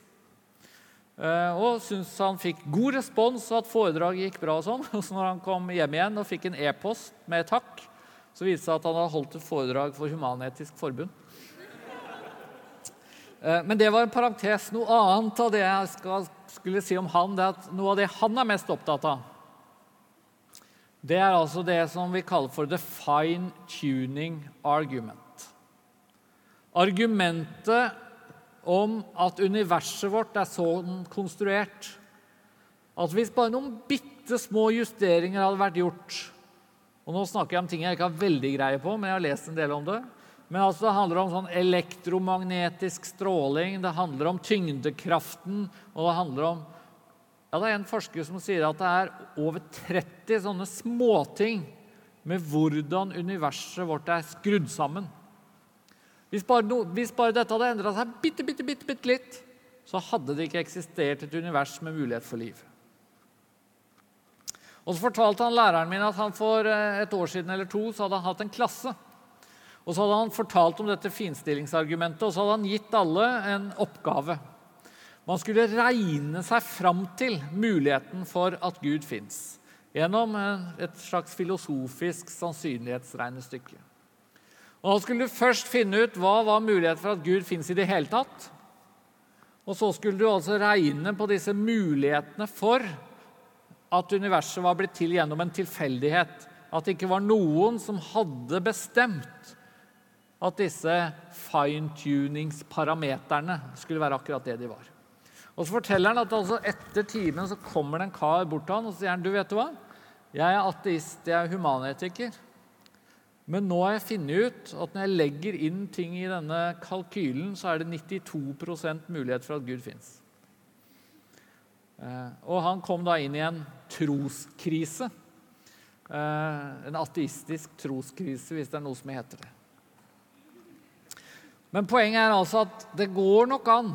[SPEAKER 1] Og syntes han fikk god respons, og at foredraget gikk bra. Og sånn. Og så når han kom hjem igjen og fikk en e-post med takk, så viste det seg at han hadde holdt et foredrag for Human-Etisk Forbund. Eh, men det var en parentes. Noe annet av det jeg skal, skulle si om han, det er at noe av det han er mest opptatt av, det er altså det som vi kaller for the fine tuning argument. Argumentet om at universet vårt er sånn konstruert at hvis bare noen bitte små justeringer hadde vært gjort og Nå snakker jeg om ting jeg ikke har veldig greie på, men jeg har lest en del om det. Men altså, Det handler om sånn elektromagnetisk stråling, det handler om tyngdekraften og det handler om ja, Det er en forsker som sier at det er over 30 sånne småting med hvordan universet vårt er skrudd sammen. Hvis bare, no, hvis bare dette hadde endra seg bitte, bitte, bitte, bitte litt, så hadde det ikke eksistert et univers med mulighet for liv. Og Så fortalte han læreren min at han for eh, et år siden eller to så hadde han hatt en klasse. Og Så hadde han fortalt om dette finstillingsargumentet, og så hadde han gitt alle en oppgave. Man skulle regne seg fram til muligheten for at Gud fins gjennom et slags filosofisk sannsynlighetsregnestykke. Og Da skulle du først finne ut hva var muligheten for at Gud fins i det hele tatt. Og så skulle du altså regne på disse mulighetene for at universet var blitt til gjennom en tilfeldighet. At det ikke var noen som hadde bestemt at disse fine-tuningsparameterne skulle være akkurat det de var. Og Så forteller han at altså etter timen så kommer det en kar bort til han og sier han, du vet du hva? Jeg er ateist, jeg er humanetiker. Men nå har jeg funnet ut at når jeg legger inn ting i denne kalkylen, så er det 92% mulighet for at Gud fins. Eh, og han kom da inn i en troskrise. Eh, en ateistisk troskrise, hvis det er noe som heter det. Men poenget er altså at det går nok an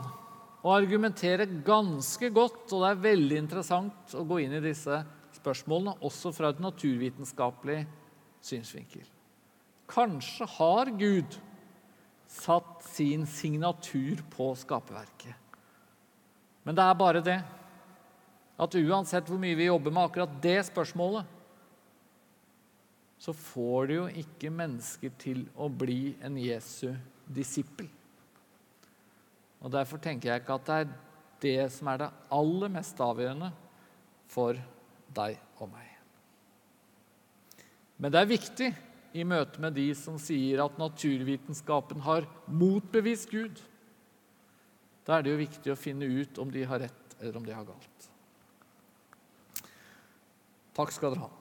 [SPEAKER 1] å argumentere ganske godt, og det er veldig interessant å gå inn i disse spørsmålene, også fra et naturvitenskapelig synsvinkel. Kanskje har Gud satt sin signatur på skaperverket. Men det er bare det at uansett hvor mye vi jobber med akkurat det spørsmålet, så får det jo ikke mennesker til å bli en Jesu disippel. Og Derfor tenker jeg ikke at det er det som er det aller mest avgjørende for deg og meg. Men det er viktig i møte med de som sier at naturvitenskapen har motbevist Gud. Da er det jo viktig å finne ut om de har rett eller om de har galt. Takk skal dere ha.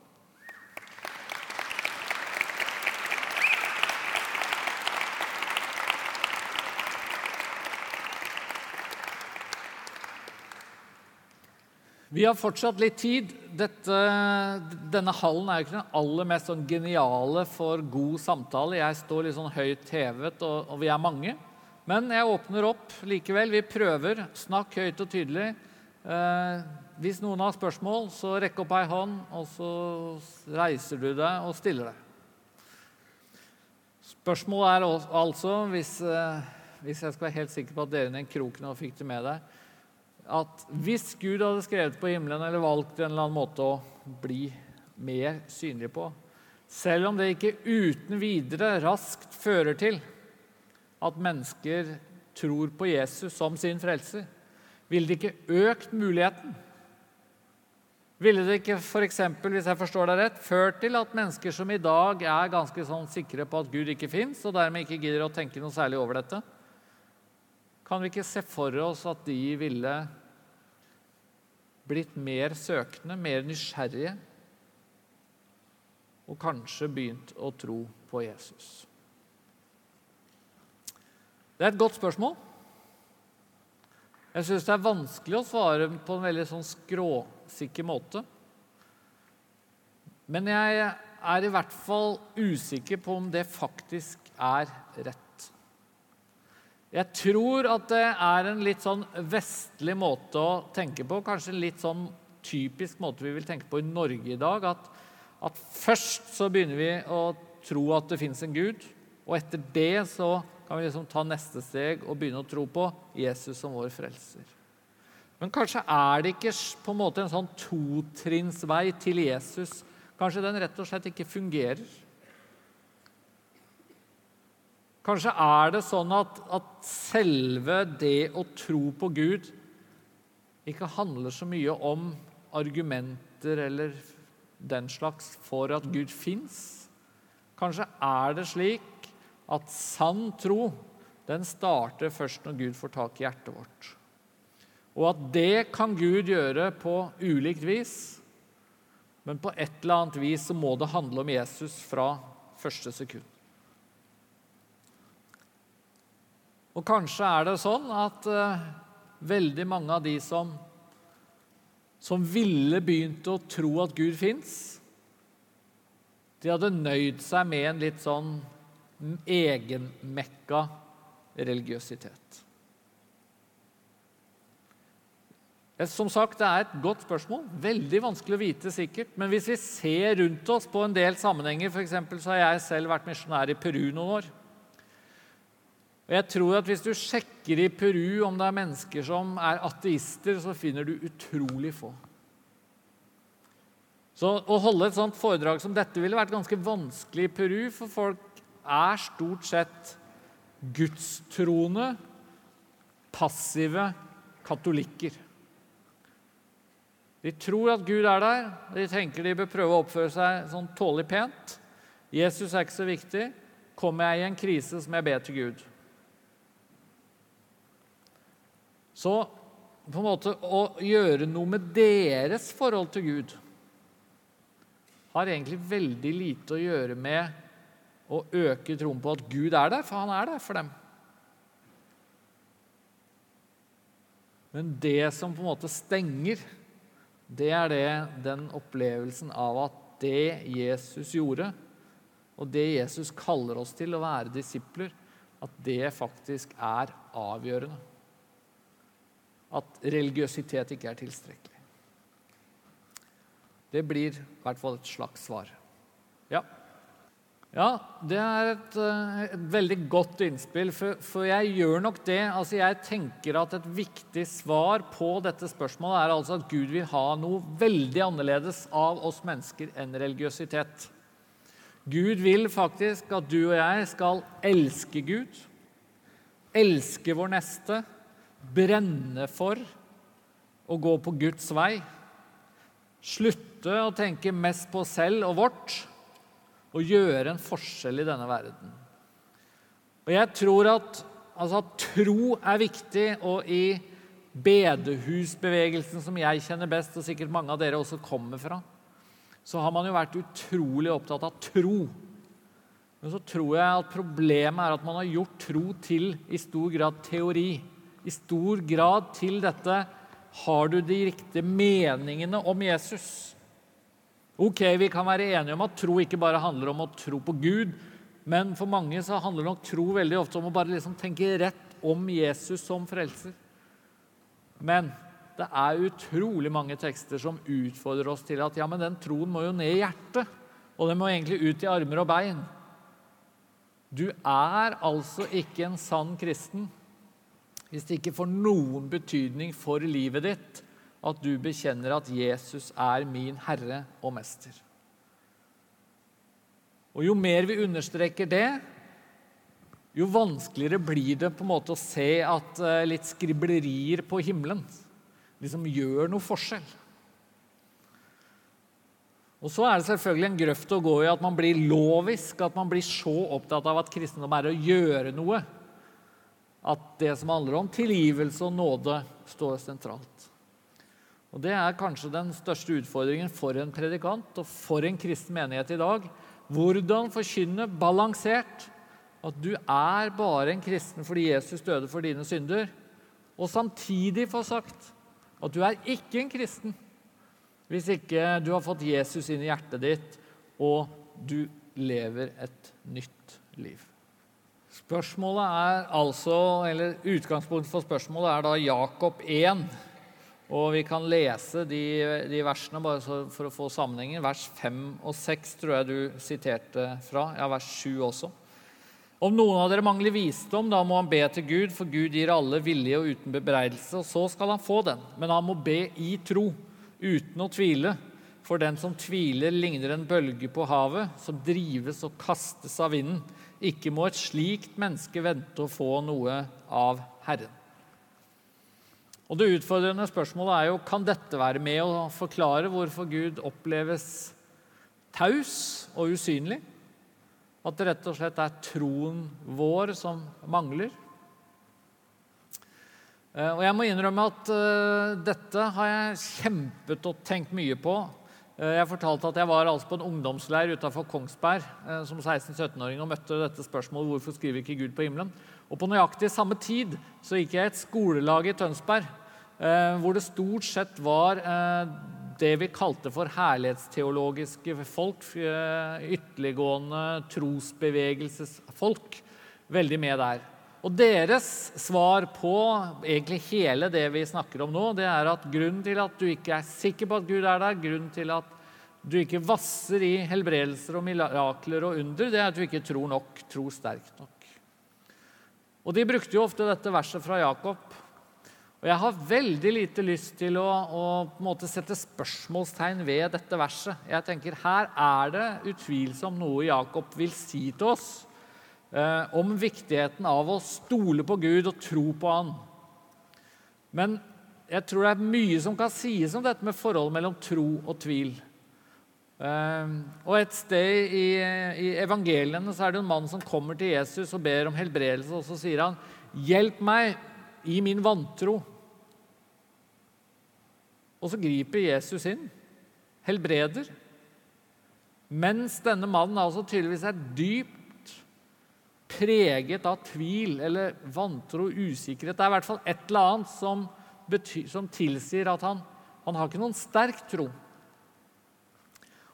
[SPEAKER 1] Vi har fortsatt litt tid. Dette, denne hallen er jo ikke den aller mest sånn geniale for god samtale. Jeg står litt sånn høyt hevet, og, og, vi er mange. Men jeg åpner opp likevel. Vi prøver. Snakk høyt og tydelig. Eh, hvis noen har spørsmål, så rekk opp ei hånd, og så reiser du deg og stiller deg. Spørsmålet er altså, hvis, eh, hvis jeg skal være helt sikker på at dere i den kroken fikk det med deg at hvis Gud hadde skrevet på himmelen eller valgt en eller annen måte å bli mer synlig på, selv om det ikke uten videre raskt fører til at mennesker tror på Jesus som sin frelser, ville det ikke økt muligheten? Ville det ikke f.eks., hvis jeg forstår deg rett, ført til at mennesker som i dag er ganske sånn sikre på at Gud ikke fins, og dermed ikke gidder å tenke noe særlig over dette, kan vi ikke se for oss at de ville blitt mer søkende, mer nysgjerrige, og kanskje begynt å tro på Jesus? Det er et godt spørsmål. Jeg syns det er vanskelig å svare på en veldig sånn skråsikker måte. Men jeg er i hvert fall usikker på om det faktisk er rett. Jeg tror at det er en litt sånn vestlig måte å tenke på. Kanskje en litt sånn typisk måte vi vil tenke på i Norge i dag. At, at først så begynner vi å tro at det fins en Gud. Og etter det så kan vi liksom ta neste steg og begynne å tro på Jesus som vår frelser. Men kanskje er det ikke på en måte en sånn totrinnsvei til Jesus. Kanskje den rett og slett ikke fungerer. Kanskje er det sånn at, at, selve det å tro på Gud ikke handler så mye om argumenter eller den slags for at Gud fins. Kanskje er det slik at sann tro den starter først når Gud får tak i hjertet vårt. Og at det kan Gud gjøre på ulikt vis, men på et eller annet vis så må det handle om Jesus fra første sekund. Og kanskje er det sånn at uh, veldig mange av de som, som ville begynt å tro at Gud fins, de hadde nøyd seg med en litt sånn egenmekka religiøsitet. Som sagt, Det er et godt spørsmål. Veldig vanskelig å vite sikkert. Men hvis vi ser rundt oss på en del sammenhenger, f.eks. så har jeg selv vært misjonær i Peru noen år. Og jeg tror at Hvis du sjekker i Peru om det er mennesker som er ateister, så finner du utrolig få. Så Å holde et sånt foredrag som dette ville vært ganske vanskelig i Peru, for folk er stort sett gudstroende, passive katolikker. De tror at Gud er der, og de tenker de bør prøve å oppføre seg sånn tålelig pent. Jesus er ikke så viktig. Kommer jeg i en krise, så må jeg be til Gud. Så på en måte å gjøre noe med deres forhold til Gud har egentlig veldig lite å gjøre med å øke troen på at Gud er der, for han er der for dem. Men det som på en måte stenger, det er det, den opplevelsen av at det Jesus gjorde, og det Jesus kaller oss til å være disipler, at det faktisk er avgjørende. At religiøsitet ikke er tilstrekkelig. Det blir i hvert fall et slags svar. Ja. Ja, det er et, eh, et veldig godt innspill, for, for, jeg gjør nok det. Altså, jeg tenker at et viktig svar på dette spørsmålet er altså at Gud vil ha noe veldig annerledes av oss mennesker enn religiøsitet. Gud vil faktisk at du og jeg skal elske Gud, elske vår neste, brenne for å gå på Guds vei. Slutte å tenke mest på selv og vårt og gjøre en forskjell i denne verden. Og jeg tror at altså, tro er viktig, og i bedehusbevegelsen, som jeg kjenner best, og sikkert mange av dere også kommer fra, så har man jo vært utrolig opptatt av tro. Men så tror jeg at problemet er at man har gjort tro til i stor grad teori. I stor grad til dette har du de riktige meningene om Jesus? Ok, Vi kan være enige om at tro ikke bare handler om å tro på Gud, men for mange så handler nok tro veldig ofte om å bare liksom tenke rett om Jesus som frelser. Men det er utrolig mange tekster som utfordrer oss til at ja, men den troen må jo ned i hjertet, og den må egentlig ut i armer og bein. Du er altså ikke en sann kristen hvis det ikke får noen betydning for livet ditt at du bekjenner at Jesus er min Herre og Mester. Og Jo mer vi understreker det, jo vanskeligere blir det på en måte å se at eh, litt skriblerier på himmelen liksom gjør noe forskjell. Og Så er det selvfølgelig en grøft å gå i at man blir lovisk, at man blir så opptatt av at kristendom er å gjøre noe, at det som handler om tilgivelse og nåde, står sentralt. Og Det er kanskje den største utfordringen for en predikant og for en kristen menighet i dag. Hvordan forkynne balansert at du er bare en kristen fordi Jesus døde for dine synder, og samtidig få sagt at du er ikke en kristen hvis ikke du har fått Jesus inn i hjertet ditt og du lever et nytt liv. Spørsmålet er altså, eller Utgangspunktet for spørsmålet er da Jakob 1, og vi kan lese de, de versene bare for å få sammenhengen. Vers 5 og 6 tror jeg du siterte fra. Ja, vers 7 også. Om noen av dere mangler visdom, da må han be til Gud, for Gud gir alle vilje og uten bebreidelse, og så skal han få den. Men han må be i tro, uten å tvile. For den som tviler, ligner en bølge på havet, som drives og kastes av vinden. Ikke må et slikt menneske vente å få noe av Herren. Og Det utfordrende spørsmålet er jo kan dette være med å forklare hvorfor Gud oppleves taus og usynlig? At det rett og slett er troen vår som mangler? Eh, og Jeg må innrømme at uh, dette har jeg kjempet og tenkt mye på. Uh, jeg fortalte at jeg var altså på en ungdomsleir utenfor Kongsberg uh, som 16-17-åring og møtte dette spørsmålet hvorfor skriver ikke Gud på himmelen. Og På nøyaktig samme tid så gikk jeg et skolelag i Tønsberg eh, hvor det stort sett var eh, det vi kalte for herlighetsteologiske folk. Eh, ytterliggående trosbevegelsesfolk. Veldig med der. Og Deres svar på egentlig hele det vi snakker om nå, det er at grunnen til at du ikke er sikker på at Gud er der, grunnen til at du ikke vasser i helbredelser og mirakler og under, det er at du ikke tror nok, tror sterkt nok. Og De brukte jo ofte dette verset fra Jakob. Og Jeg har veldig lite lyst til å, å sette spørsmålstegn ved dette verset. Jeg tenker Her er det utvilsomt noe Jakob vil si til oss eh, om viktigheten av å stole på Gud og tro på Han. Men jeg tror det er mye som kan sies om dette med forholdet mellom tro og tvil. Ehm, og Et sted i, i, evangeliene så er det en mann som kommer til Jesus og ber om helbredelse. og Så sier han, 'Hjelp meg i min vantro'. Og så griper Jesus inn, helbreder. Mens denne mannen altså tydeligvis er dypt preget av tvil eller vantro, usikkerhet. Det er i hvert fall et eller annet som, betyr, som tilsier at han, han har ikke noen sterk tro.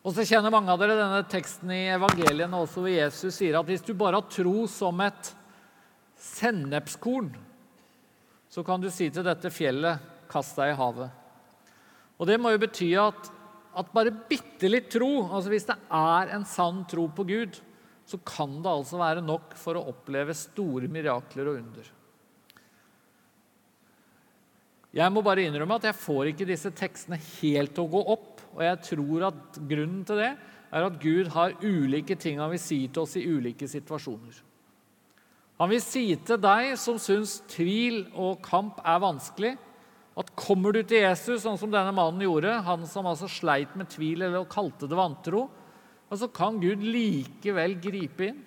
[SPEAKER 1] Og så kjenner mange av dere denne teksten i evangeliene også hvor Jesus sier at hvis du bare har tro som et sennepskorn, så kan du si til dette fjellet 'kast deg i havet'. Og Det må jo bety at, at bare bitte litt tro, altså hvis det er en sann tro på Gud, så kan det altså være nok for å oppleve store mirakler og under. Jeg må bare innrømme at jeg får ikke disse tekstene helt til å gå opp. Og jeg tror at grunnen til det er at Gud har ulike ting han vil si til oss i ulike situasjoner. Han vil si til deg som syns tvil og kamp er vanskelig, at kommer du til Jesus, sånn som denne mannen gjorde, han som altså sleit med tvil eller kalte det vantro, så kan Gud likevel gripe inn.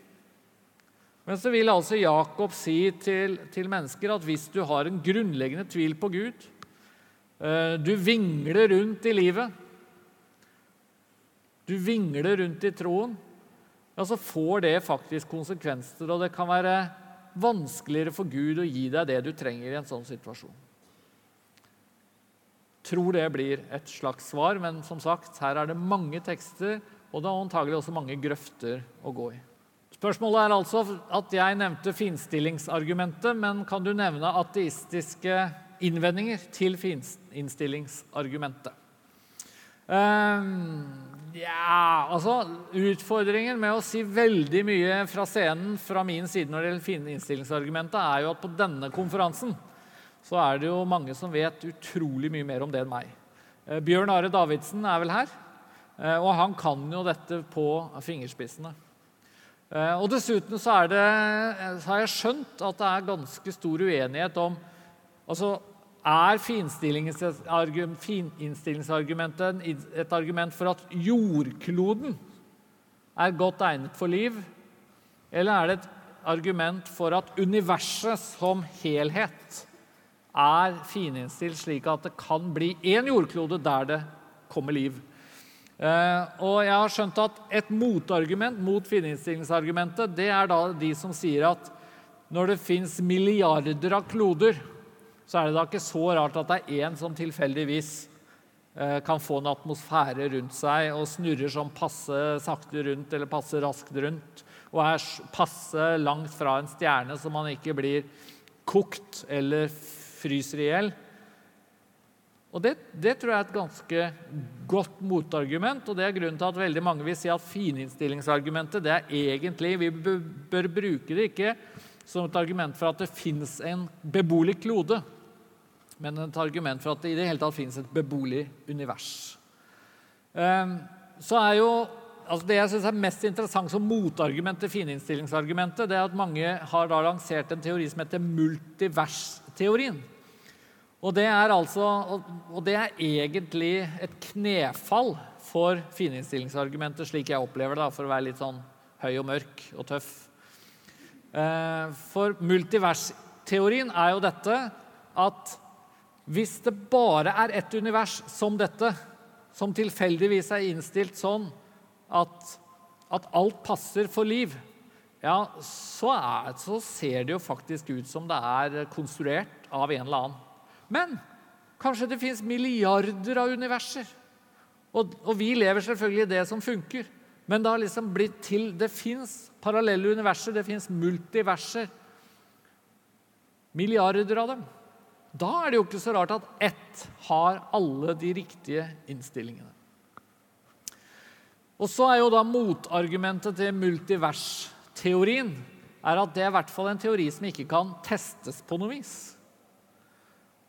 [SPEAKER 1] Men så vil altså Jakob si til, til mennesker at hvis du har en grunnleggende tvil på Gud, eh, du vingler rundt i livet, du vingler rundt i troen, ja, så får det faktisk konsekvenser, og det kan være vanskeligere for Gud å gi deg det du trenger i en sånn situasjon. Tror det blir et slags svar, men som sagt, her er det mange tekster, og det er antagelig også mange grøfter å gå i. Spørsmålet er altså at jeg nevnte finstillingsargumentet, men kan du nevne ateistiske innvendinger til finstillingsargumentet? Um, ja, altså Utfordringen med å si veldig mye fra scenen fra min side når det gjelder fininnstillingsargumentet, er jo at på denne konferansen så er det jo mange som vet utrolig mye mer om det enn meg. Eh, Bjørn Are Davidsen er vel her, og han kan jo dette på fingerspissene. Eh, og Dessuten så, det, så, har jeg skjønt at det er ganske stor uenighet om altså, Er fininnstillingsargumentet et argument for at jordkloden er godt egnet for liv, eller er det et argument for at universet som helhet er fininnstilt slik at det kan bli én jordklode der det kommer liv? Uh, og jeg har skjønt at Et motargument mot fininnstillingsargumentet det er da de som sier at når det fins milliarder av kloder, så er det da ikke så rart at det er én som tilfeldigvis uh, kan få en atmosfære rundt seg og snurrer sånn passe sakte rundt eller passe raskt rundt og er passe langt fra en stjerne så man ikke blir kokt eller fryser i hjel. Og det, det, tror jeg er et ganske godt motargument, og det er grunnen til at veldig mange vil si at fininnstillingsargumentet det er egentlig Vi bør bruke det ikke som et argument for at det fins en beboelig klode, men et argument for at det i det hele tatt fins et beboelig univers. Ehm, så er jo altså Det jeg synes er mest interessant som motargument til fininnstillingsargumentet, det er at mange har da lansert en teori som heter multiversteorien. Og det er, altså, og det er egentlig et knefall for fininnstillingsargumentet, slik jeg opplever det, for å være litt sånn høy og mørk og tøff. Eh, for multiversteorien er jo dette at hvis det bare er ett univers som dette, som tilfeldigvis er innstilt sånn at, at alt passer for liv, ja, så, er, så ser det jo faktisk ut som det er konstruert av en eller annen. Men kanskje det fins milliarder av universer. Og, og, vi lever selvfølgelig i det som funker. Men det har liksom blitt til Det fins parallelle universer, det fins multiverser. Milliarder av dem. Da er det jo ikke så rart at ett har alle de riktige innstillingene. Og så er jo da motargumentet til multiversteorien er at det er i hvert fall en teori som ikke kan testes på noe vis.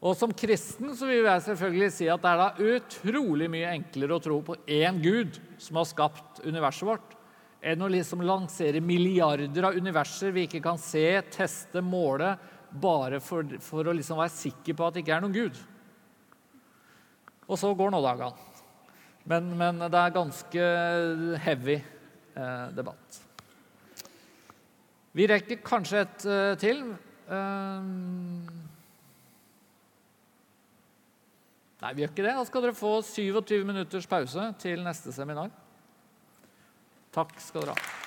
[SPEAKER 1] Og Som kristen så vil jeg selvfølgelig si at det er da utrolig mye enklere å tro på én Gud som har skapt universet vårt, enn å liksom lansere milliarder av universer vi ikke kan se, teste, måle, bare for, for å liksom være sikker på at det ikke er noen Gud. Og så går nå dagene. Men, men, det er ganske heavy eh, debatt. Vi rekker kanskje et eh, til. Uh, Nei, vi gjør ikke det. Da skal dere få 27 minutters pause til neste seminar. Takk skal dere ha.